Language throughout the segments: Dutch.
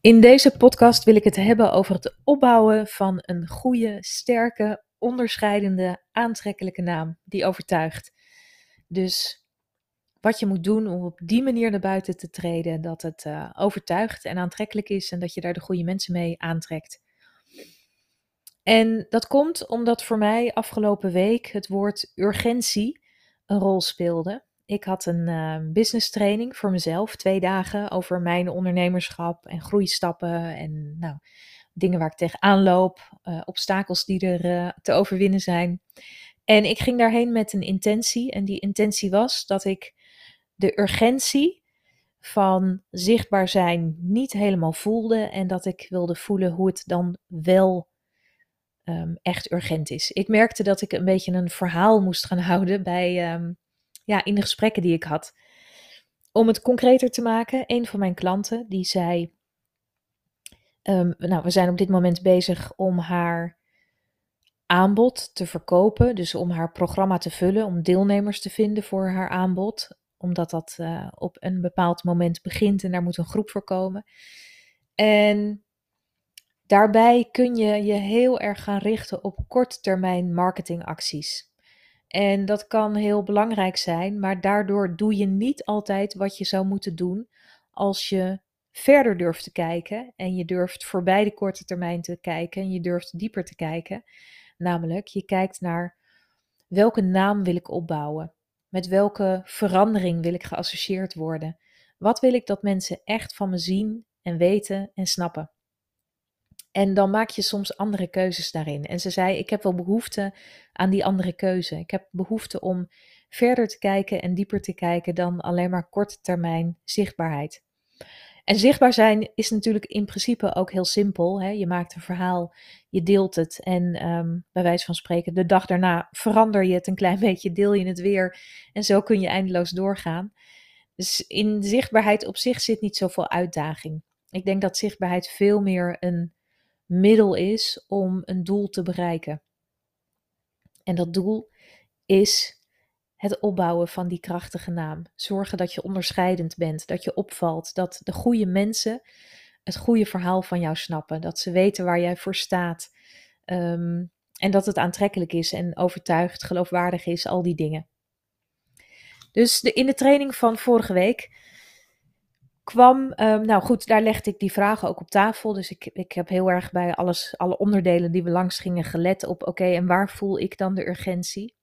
In deze podcast wil ik het hebben over het opbouwen van een goede, sterke, onderscheidende, aantrekkelijke naam die overtuigt. Dus wat je moet doen om op die manier naar buiten te treden, dat het uh, overtuigt en aantrekkelijk is en dat je daar de goede mensen mee aantrekt. En dat komt omdat voor mij afgelopen week het woord urgentie een rol speelde. Ik had een uh, business training voor mezelf, twee dagen over mijn ondernemerschap en groeistappen en nou, dingen waar ik tegenaan loop, uh, obstakels die er uh, te overwinnen zijn. En ik ging daarheen met een intentie en die intentie was dat ik de urgentie van zichtbaar zijn niet helemaal voelde en dat ik wilde voelen hoe het dan wel um, echt urgent is. Ik merkte dat ik een beetje een verhaal moest gaan houden bij um, ja, in de gesprekken die ik had. Om het concreter te maken, een van mijn klanten die zei: um, Nou, we zijn op dit moment bezig om haar aanbod te verkopen. Dus om haar programma te vullen, om deelnemers te vinden voor haar aanbod. Omdat dat uh, op een bepaald moment begint en daar moet een groep voor komen. En daarbij kun je je heel erg gaan richten op korttermijn marketingacties. En dat kan heel belangrijk zijn, maar daardoor doe je niet altijd wat je zou moeten doen als je verder durft te kijken en je durft voorbij de korte termijn te kijken en je durft dieper te kijken. Namelijk, je kijkt naar welke naam wil ik opbouwen? Met welke verandering wil ik geassocieerd worden? Wat wil ik dat mensen echt van me zien en weten en snappen? En dan maak je soms andere keuzes daarin. En ze zei: Ik heb wel behoefte aan die andere keuze. Ik heb behoefte om verder te kijken en dieper te kijken dan alleen maar korte termijn zichtbaarheid. En zichtbaar zijn is natuurlijk in principe ook heel simpel. Hè? Je maakt een verhaal, je deelt het en um, bij wijze van spreken, de dag daarna verander je het een klein beetje, deel je het weer en zo kun je eindeloos doorgaan. Dus in zichtbaarheid op zich zit niet zoveel uitdaging. Ik denk dat zichtbaarheid veel meer een middel is om een doel te bereiken. En dat doel is het opbouwen van die krachtige naam. Zorgen dat je onderscheidend bent, dat je opvalt, dat de goede mensen het goede verhaal van jou snappen, dat ze weten waar jij voor staat um, en dat het aantrekkelijk is en overtuigd, geloofwaardig is, al die dingen. Dus de, in de training van vorige week kwam, um, nou goed, daar legde ik die vragen ook op tafel. Dus ik, ik heb heel erg bij alles, alle onderdelen die we langs gingen gelet op, oké, en waar voel ik dan de urgentie?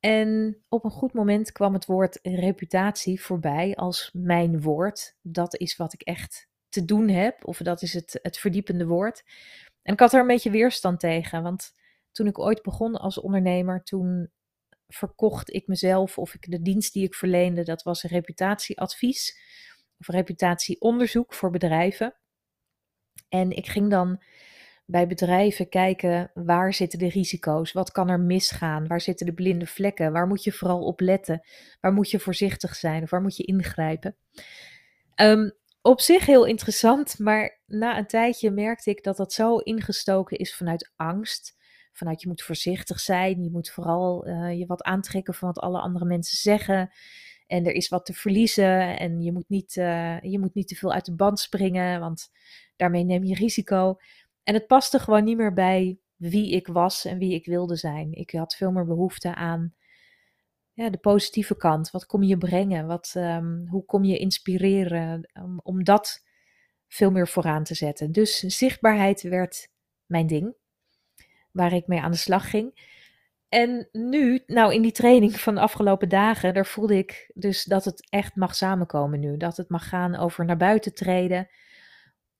En op een goed moment kwam het woord reputatie voorbij als mijn woord. Dat is wat ik echt te doen heb, of dat is het, het verdiepende woord. En ik had er een beetje weerstand tegen, want toen ik ooit begon als ondernemer, toen verkocht ik mezelf of ik de dienst die ik verleende, dat was reputatieadvies of reputatieonderzoek voor bedrijven. En ik ging dan bij bedrijven kijken waar zitten de risico's, wat kan er misgaan, waar zitten de blinde vlekken, waar moet je vooral op letten, waar moet je voorzichtig zijn of waar moet je ingrijpen. Um, op zich heel interessant, maar na een tijdje merkte ik dat dat zo ingestoken is vanuit angst. Vanuit je moet voorzichtig zijn, je moet vooral uh, je wat aantrekken van wat alle andere mensen zeggen. En er is wat te verliezen en je moet niet, uh, je moet niet te veel uit de band springen, want daarmee neem je risico. En het paste gewoon niet meer bij wie ik was en wie ik wilde zijn. Ik had veel meer behoefte aan ja, de positieve kant. Wat kom je brengen? Wat, um, hoe kom je inspireren? Om dat veel meer vooraan te zetten. Dus zichtbaarheid werd mijn ding, waar ik mee aan de slag ging. En nu, nou in die training van de afgelopen dagen, daar voelde ik dus dat het echt mag samenkomen nu. Dat het mag gaan over naar buiten treden,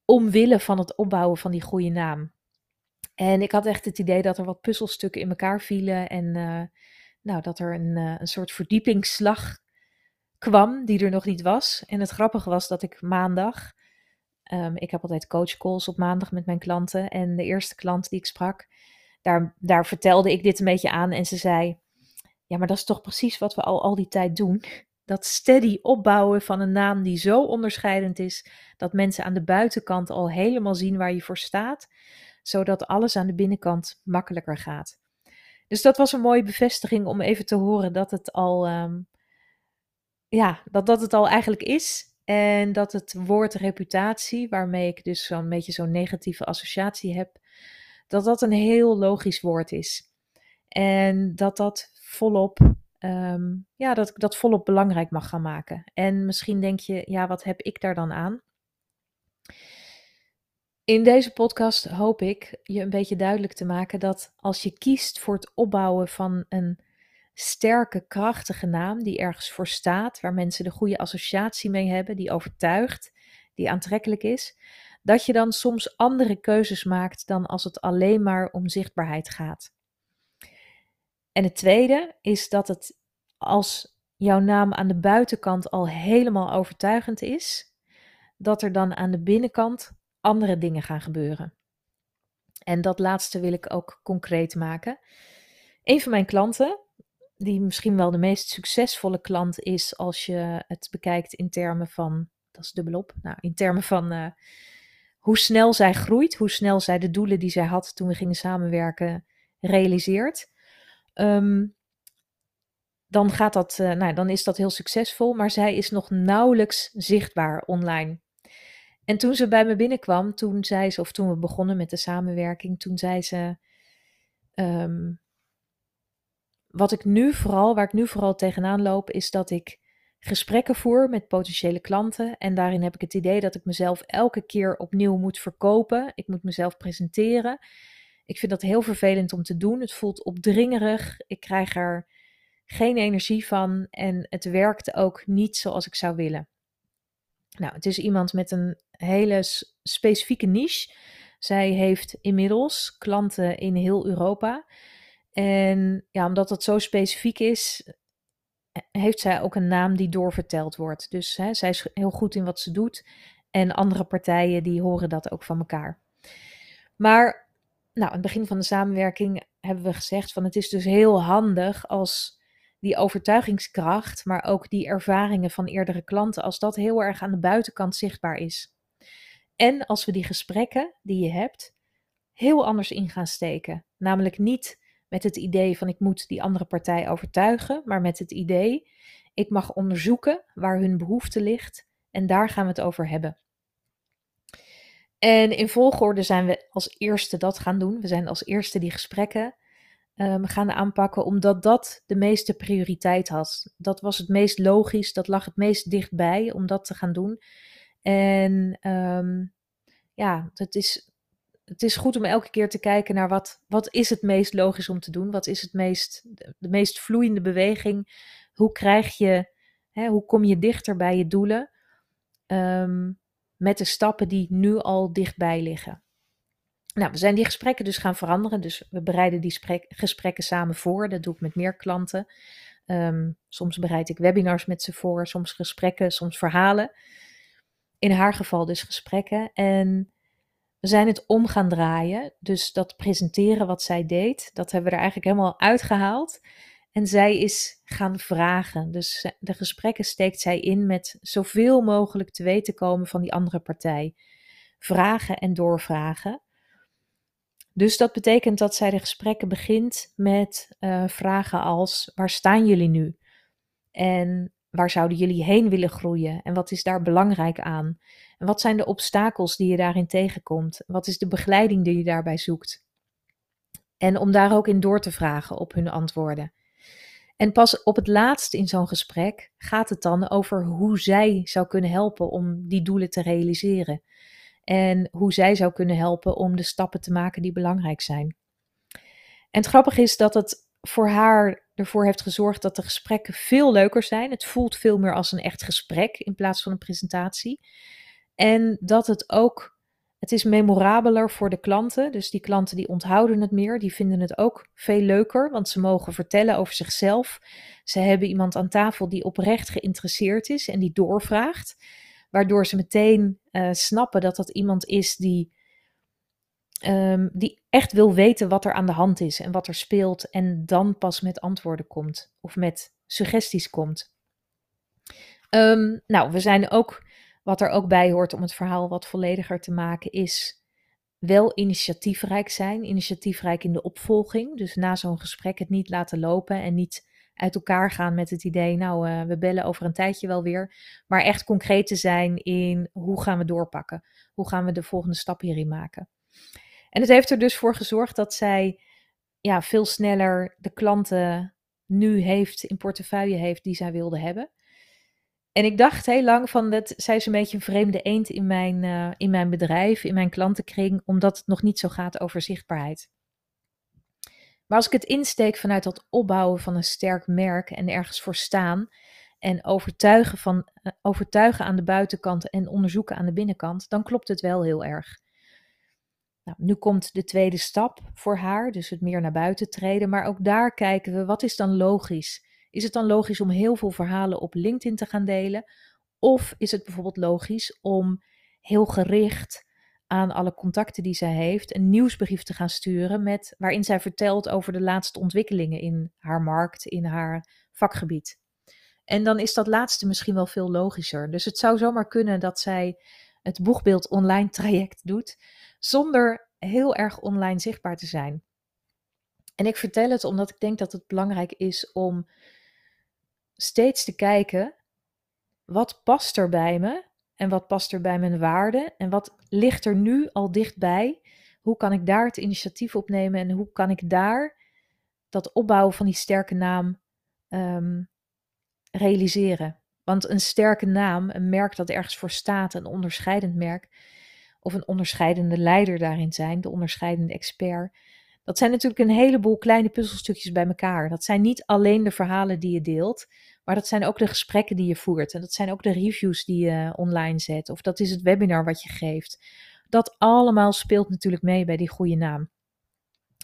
omwille van het opbouwen van die goede naam. En ik had echt het idee dat er wat puzzelstukken in elkaar vielen en uh, nou, dat er een, uh, een soort verdiepingsslag kwam die er nog niet was. En het grappige was dat ik maandag, um, ik heb altijd coachcalls op maandag met mijn klanten en de eerste klant die ik sprak, daar, daar vertelde ik dit een beetje aan en ze zei: Ja, maar dat is toch precies wat we al al die tijd doen. Dat steady opbouwen van een naam die zo onderscheidend is dat mensen aan de buitenkant al helemaal zien waar je voor staat, zodat alles aan de binnenkant makkelijker gaat. Dus dat was een mooie bevestiging om even te horen dat het al, um, ja, dat dat het al eigenlijk is. En dat het woord reputatie, waarmee ik dus zo'n beetje zo'n negatieve associatie heb, dat dat een heel logisch woord is. En dat dat volop, ehm, ja, dat ik dat volop belangrijk mag gaan maken. En misschien denk je, ja, wat heb ik daar dan aan? In deze podcast hoop ik je een beetje duidelijk te maken dat als je kiest voor het opbouwen van een sterke, krachtige naam die ergens voor staat, waar mensen de goede associatie mee hebben, die overtuigt, die aantrekkelijk is, dat je dan soms andere keuzes maakt dan als het alleen maar om zichtbaarheid gaat. En het tweede is dat het als jouw naam aan de buitenkant al helemaal overtuigend is, dat er dan aan de binnenkant andere dingen gaan gebeuren. En dat laatste wil ik ook concreet maken. Een van mijn klanten, die misschien wel de meest succesvolle klant is als je het bekijkt in termen van, dat is dubbelop, nou, in termen van uh, hoe snel zij groeit, hoe snel zij de doelen die zij had toen we gingen samenwerken realiseert. Um, dan, gaat dat, uh, nou, dan is dat heel succesvol, maar zij is nog nauwelijks zichtbaar online. En toen ze bij me binnenkwam, toen zei ze, of toen we begonnen met de samenwerking, toen zei ze: um, Wat ik nu vooral, waar ik nu vooral tegenaan loop, is dat ik gesprekken voer met potentiële klanten. En daarin heb ik het idee dat ik mezelf elke keer opnieuw moet verkopen. Ik moet mezelf presenteren. Ik vind dat heel vervelend om te doen. Het voelt opdringerig. Ik krijg er geen energie van en het werkt ook niet zoals ik zou willen. Nou, het is iemand met een hele specifieke niche. Zij heeft inmiddels klanten in heel Europa. En ja, omdat het zo specifiek is, heeft zij ook een naam die doorverteld wordt. Dus hè, zij is heel goed in wat ze doet. En andere partijen die horen dat ook van elkaar. Maar nou, aan het begin van de samenwerking hebben we gezegd van het is dus heel handig als die overtuigingskracht, maar ook die ervaringen van eerdere klanten, als dat heel erg aan de buitenkant zichtbaar is. En als we die gesprekken die je hebt heel anders in gaan steken. Namelijk niet met het idee van ik moet die andere partij overtuigen, maar met het idee ik mag onderzoeken waar hun behoefte ligt en daar gaan we het over hebben. En in volgorde zijn we als eerste dat gaan doen. We zijn als eerste die gesprekken um, gaan aanpakken, omdat dat de meeste prioriteit had. Dat was het meest logisch, dat lag het meest dichtbij om dat te gaan doen. En um, ja, het is, het is goed om elke keer te kijken naar wat, wat is het meest logisch om te doen? Wat is het meest, de meest vloeiende beweging? Hoe krijg je, hè, hoe kom je dichter bij je doelen? Um, met de stappen die nu al dichtbij liggen. Nou, we zijn die gesprekken dus gaan veranderen. Dus we bereiden die gesprekken samen voor. Dat doe ik met meer klanten. Um, soms bereid ik webinars met ze voor, soms gesprekken, soms verhalen. In haar geval dus gesprekken. En we zijn het om gaan draaien. Dus dat presenteren wat zij deed, dat hebben we er eigenlijk helemaal uitgehaald. En zij is gaan vragen. Dus de gesprekken steekt zij in met zoveel mogelijk te weten komen van die andere partij. Vragen en doorvragen. Dus dat betekent dat zij de gesprekken begint met uh, vragen als: waar staan jullie nu? En waar zouden jullie heen willen groeien? En wat is daar belangrijk aan? En wat zijn de obstakels die je daarin tegenkomt? Wat is de begeleiding die je daarbij zoekt? En om daar ook in door te vragen op hun antwoorden. En pas op het laatst in zo'n gesprek gaat het dan over hoe zij zou kunnen helpen om die doelen te realiseren. En hoe zij zou kunnen helpen om de stappen te maken die belangrijk zijn. En het grappige is dat het voor haar ervoor heeft gezorgd dat de gesprekken veel leuker zijn. Het voelt veel meer als een echt gesprek in plaats van een presentatie. En dat het ook, het is memorabeler voor de klanten. Dus die klanten die onthouden het meer, die vinden het ook veel leuker, want ze mogen vertellen over zichzelf. Ze hebben iemand aan tafel die oprecht geïnteresseerd is en die doorvraagt waardoor ze meteen uh, snappen dat dat iemand is die, um, die echt wil weten wat er aan de hand is en wat er speelt en dan pas met antwoorden komt of met suggesties komt. Um, nou, we zijn ook, wat er ook bij hoort om het verhaal wat vollediger te maken, is wel initiatiefrijk zijn, initiatiefrijk in de opvolging. Dus na zo'n gesprek het niet laten lopen en niet uit elkaar gaan met het idee, nou, uh, we bellen over een tijdje wel weer. Maar echt concreet te zijn in hoe gaan we doorpakken? Hoe gaan we de volgende stap hierin maken? En het heeft er dus voor gezorgd dat zij ja, veel sneller de klanten nu heeft, in portefeuille heeft, die zij wilde hebben. En ik dacht heel lang van, dat, zij is een beetje een vreemde eend in mijn, uh, in mijn bedrijf, in mijn klantenkring, omdat het nog niet zo gaat over zichtbaarheid. Maar als ik het insteek vanuit dat opbouwen van een sterk merk en ergens voor staan en overtuigen, van, uh, overtuigen aan de buitenkant en onderzoeken aan de binnenkant, dan klopt het wel heel erg. Nou, nu komt de tweede stap voor haar, dus het meer naar buiten treden. Maar ook daar kijken we, wat is dan logisch? Is het dan logisch om heel veel verhalen op LinkedIn te gaan delen? Of is het bijvoorbeeld logisch om heel gericht aan alle contacten die zij heeft een nieuwsbrief te gaan sturen met, waarin zij vertelt over de laatste ontwikkelingen in haar markt, in haar vakgebied? En dan is dat laatste misschien wel veel logischer. Dus het zou zomaar kunnen dat zij het boegbeeld online traject doet zonder heel erg online zichtbaar te zijn. En ik vertel het omdat ik denk dat het belangrijk is om steeds te kijken wat past er bij me en wat past er bij mijn waarden en wat ligt er nu al dichtbij. Hoe kan ik daar het initiatief opnemen en hoe kan ik daar dat opbouwen van die sterke naam um, realiseren? Want een sterke naam, een merk dat ergens voor staat, een onderscheidend merk, of een onderscheidende leider daarin zijn, de onderscheidende expert. Dat zijn natuurlijk een heleboel kleine puzzelstukjes bij elkaar. Dat zijn niet alleen de verhalen die je deelt, maar dat zijn ook de gesprekken die je voert. En dat zijn ook de reviews die je online zet. Of dat is het webinar wat je geeft. Dat allemaal speelt natuurlijk mee bij die goede naam.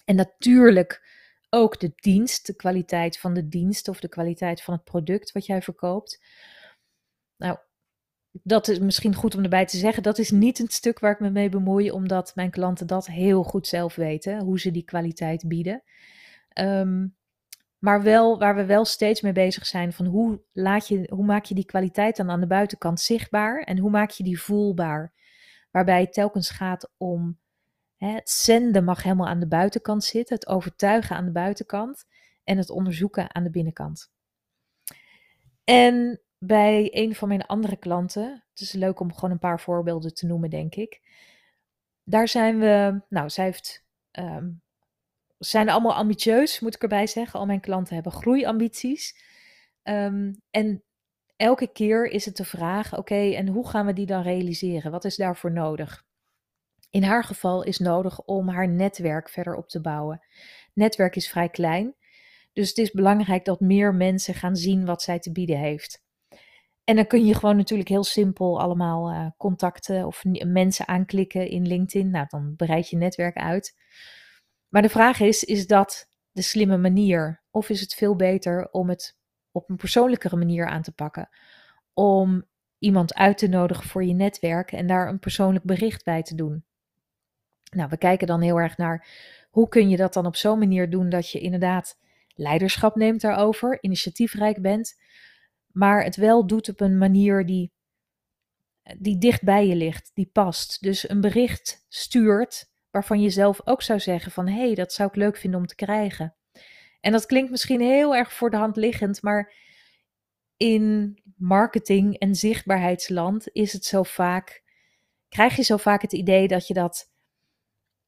En natuurlijk ook de dienst, de kwaliteit van de dienst of de kwaliteit van het product wat jij verkoopt. Nou, dat is misschien goed om erbij te zeggen. Dat is niet het stuk waar ik me mee bemoei, omdat mijn klanten dat heel goed zelf weten, hoe ze die kwaliteit bieden. Um, maar wel waar we wel steeds mee bezig zijn van hoe, laat je, hoe maak je die kwaliteit dan aan de buitenkant zichtbaar en hoe maak je die voelbaar. Waarbij het telkens gaat om het zenden mag helemaal aan de buitenkant zitten, het overtuigen aan de buitenkant en het onderzoeken aan de binnenkant. En bij een van mijn andere klanten, het is leuk om gewoon een paar voorbeelden te noemen, denk ik. Daar zijn we, nou, zij heeft, um, zijn allemaal ambitieus, moet ik erbij zeggen. Al mijn klanten hebben groeiambities. Um, en elke keer is het de vraag: oké, en hoe gaan we die dan realiseren? Wat is daarvoor nodig? In haar geval is nodig om haar netwerk verder op te bouwen. Netwerk is vrij klein, dus het is belangrijk dat meer mensen gaan zien wat zij te bieden heeft. En dan kun je gewoon natuurlijk heel simpel allemaal uh, contacten of mensen aanklikken in LinkedIn. Nou, dan breid je netwerk uit. Maar de vraag is, is dat de slimme manier? Of is het veel beter om het op een persoonlijkere manier aan te pakken? Om iemand uit te nodigen voor je netwerk en daar een persoonlijk bericht bij te doen. Nou, we kijken dan heel erg naar hoe kun je dat dan op zo'n manier doen dat je inderdaad leiderschap neemt daarover, initiatiefrijk bent, maar het wel doet op een manier die, die dicht bij je ligt, die past. Dus een bericht stuurt waarvan je zelf ook zou zeggen van hé, hey, dat zou ik leuk vinden om te krijgen. En dat klinkt misschien heel erg voor de hand liggend, maar in marketing en zichtbaarheidsland is het zo vaak, krijg je zo vaak het idee dat je dat,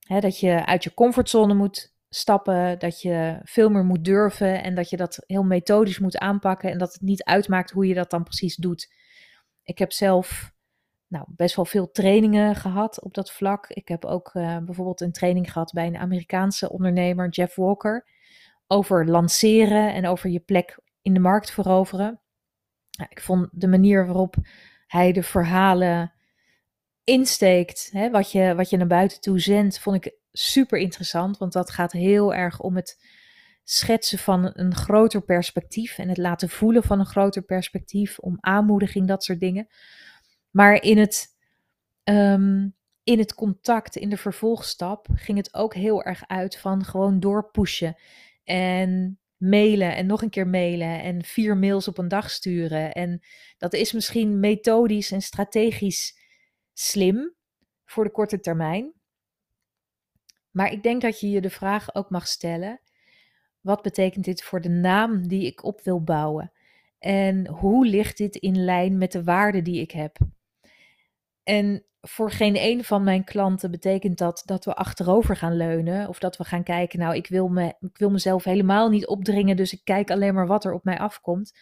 dat je uit je comfortzone moet stappen, dat je veel meer moet durven en dat je dat heel methodisch moet aanpakken en dat het niet uitmaakt hoe je dat dan precies doet. Ik heb zelf nou, best wel veel trainingen gehad op dat vlak. Ik heb ook uh, bijvoorbeeld een training gehad bij een Amerikaanse ondernemer, Jeff Walker, over lanceren en over je plek in de markt veroveren. Nou, ik vond de manier waarop hij de verhalen insteekt, hè, wat, je, wat je naar buiten toe zendt, vond ik super interessant, want dat gaat heel erg om het schetsen van een groter perspectief en het laten voelen van een groter perspectief, om aanmoediging, dat soort dingen. Maar in het, um, in het contact, in de vervolgstap, ging het ook heel erg uit van gewoon doorpushen en mailen en nog een keer mailen en vier mails op een dag sturen. En dat is misschien methodisch en strategisch slim voor de korte termijn. Maar ik denk dat je je de vraag ook mag stellen: wat betekent dit voor de naam die ik op wil bouwen? En hoe ligt dit in lijn met de waarden die ik heb? En voor geen een van mijn klanten betekent dat dat we achterover gaan leunen. Of dat we gaan kijken, nou, ik wil, me, ik wil mezelf helemaal niet opdringen, dus ik kijk alleen maar wat er op mij afkomt.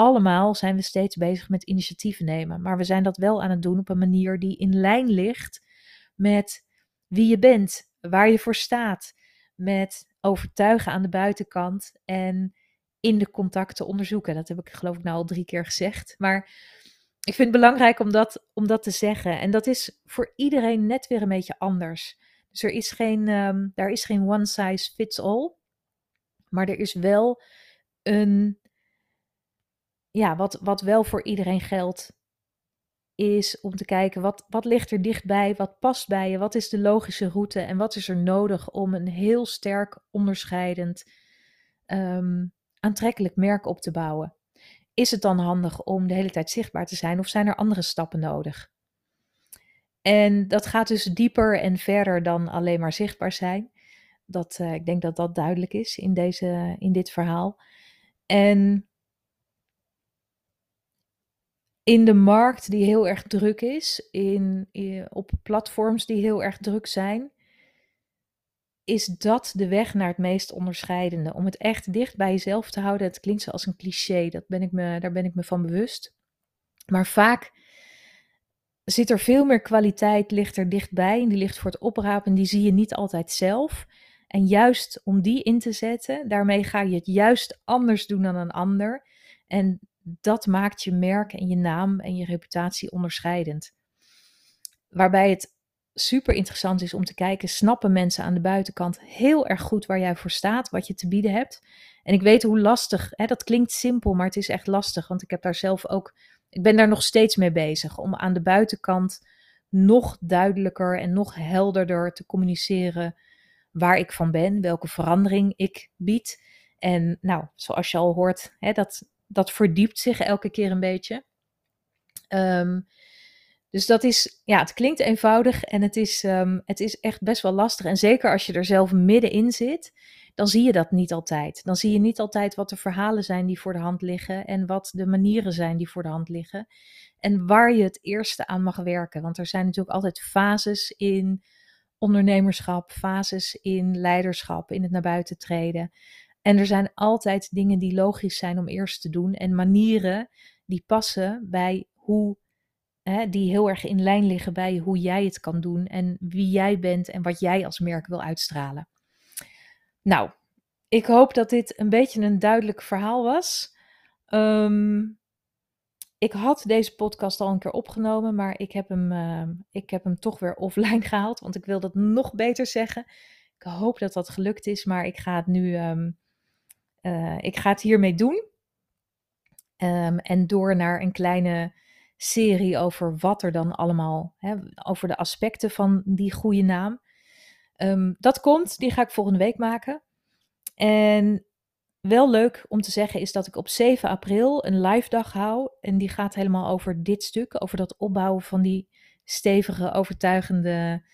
Allemaal zijn we steeds bezig met initiatieven nemen. Maar we zijn dat wel aan het doen op een manier die in lijn ligt met wie je bent, waar je voor staat, met overtuigen aan de buitenkant en in de contacten onderzoeken. Dat heb ik geloof ik nou al drie keer gezegd. Maar ik vind het belangrijk om dat, om dat te zeggen. En dat is voor iedereen net weer een beetje anders. Dus er is geen, um, daar is geen one size fits all. Maar er is wel een. Ja, wat, wat wel voor iedereen geldt, is om te kijken wat, wat ligt er dichtbij, wat past bij je, wat is de logische route en wat is er nodig om een heel sterk onderscheidend, um, aantrekkelijk merk op te bouwen. Is het dan handig om de hele tijd zichtbaar te zijn of zijn er andere stappen nodig? En dat gaat dus dieper en verder dan alleen maar zichtbaar zijn. Dat, uh, ik denk dat dat duidelijk is in, deze, in dit verhaal. En in de markt die heel erg druk is, in, op platforms die heel erg druk zijn, is dat de weg naar het meest onderscheidende. Om het echt dicht bij jezelf te houden. Het klinkt zoals een cliché, dat ben ik me, daar ben ik me van bewust. Maar vaak zit er veel meer kwaliteit, ligt er dichtbij. En die ligt voor het oprapen, die zie je niet altijd zelf. En juist om die in te zetten, daarmee ga je het juist anders doen dan een ander. En dat maakt je merk en je naam en je reputatie onderscheidend. Waarbij het super interessant is om te kijken, snappen mensen aan de buitenkant heel erg goed waar jij voor staat, wat je te bieden hebt. En ik weet hoe lastig, hè, dat klinkt simpel, maar het is echt lastig, want ik heb daar zelf ook, ik ben daar nog steeds mee bezig om aan de buitenkant nog duidelijker en nog helderder te communiceren waar ik van ben, welke verandering ik bied. En nou, zoals je al hoort, hè, dat, dat verdiept zich elke keer een beetje. Um, dus dat is, ja, het klinkt eenvoudig en het is, um, het is echt best wel lastig. En zeker als je er zelf middenin zit, dan zie je dat niet altijd. Dan zie je niet altijd wat de verhalen zijn die voor de hand liggen en wat de manieren zijn die voor de hand liggen. En waar je het eerste aan mag werken. Want er zijn natuurlijk altijd fases in ondernemerschap, fases in leiderschap, in het naar buiten treden. En er zijn altijd dingen die logisch zijn om eerst te doen en manieren die passen bij hoe hè, die heel erg in lijn liggen bij hoe jij het kan doen en wie jij bent en wat jij als merk wil uitstralen. Nou, ik hoop dat dit een beetje een duidelijk verhaal was. Um, ik had deze podcast al een keer opgenomen, maar ik heb, hem, uh, ik heb hem toch weer offline gehaald, want ik wil dat nog beter zeggen. Ik hoop dat dat gelukt is, maar ik ga het nu, um, uh, ik ga het hiermee doen. Um, en door naar een kleine serie over wat er dan allemaal, hè, over de aspecten van die goede naam. Um, dat komt, die ga ik volgende week maken. En wel leuk om te zeggen is dat ik op 7 april een live dag hou. En die gaat helemaal over dit stuk, over dat opbouwen van die stevige, overtuigende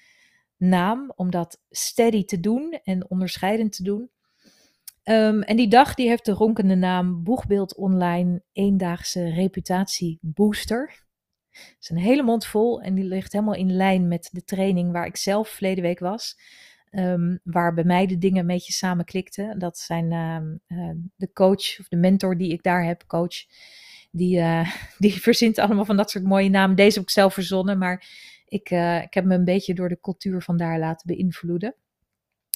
naam. Om dat steady te doen en onderscheidend te doen. Um, en die dag die heeft de ronkende naam Boegbeeld Online Eendaagse Reputatie Booster. Het is een hele mond vol en die ligt helemaal in lijn met de training waar ik zelf verleden week was. Um, waar bij mij de dingen een beetje samen klikten. Dat zijn um, uh, de coach of de mentor die ik daar heb, coach. Die, uh, die verzint allemaal van dat soort mooie namen. Deze heb ik zelf verzonnen, maar ik, uh, ik heb me een beetje door de cultuur van daar laten beïnvloeden.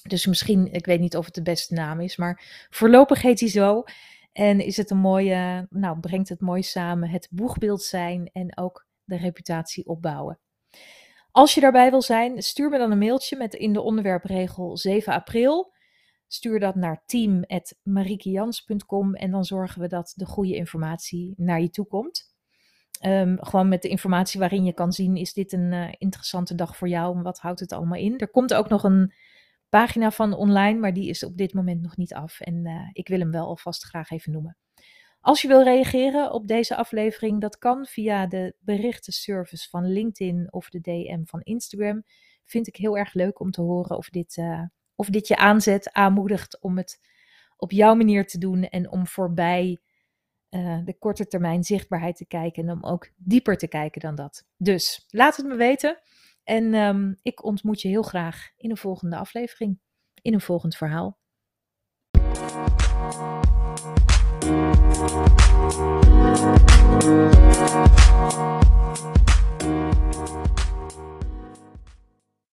Dus misschien, ik weet niet of het de beste naam is, maar voorlopig heet hij zo. En is het een mooie, nou, brengt het mooi samen het boegbeeld zijn en ook de reputatie opbouwen. Als je daarbij wil zijn, stuur me dan een mailtje met in de onderwerpregel 7 april. Stuur dat naar team.mariekejans.com en dan zorgen we dat de goede informatie naar je toe komt. Um, gewoon met de informatie waarin je kan zien, is dit een uh, interessante dag voor jou en wat houdt het allemaal in. Er komt ook nog een pagina van online, maar die is op dit moment nog niet af. En uh, ik wil hem wel alvast graag even noemen. Als je wil reageren op deze aflevering, dat kan via de berichtenservice van LinkedIn of de DM van Instagram. Vind ik heel erg leuk om te horen of dit, uh, of dit je aanzet, aanmoedigt om het op jouw manier te doen en om voorbij uh, de korte termijn zichtbaarheid te kijken en om ook dieper te kijken dan dat. Dus laat het me weten en ehm, ik ontmoet je heel graag in een volgende aflevering, in een volgend verhaal.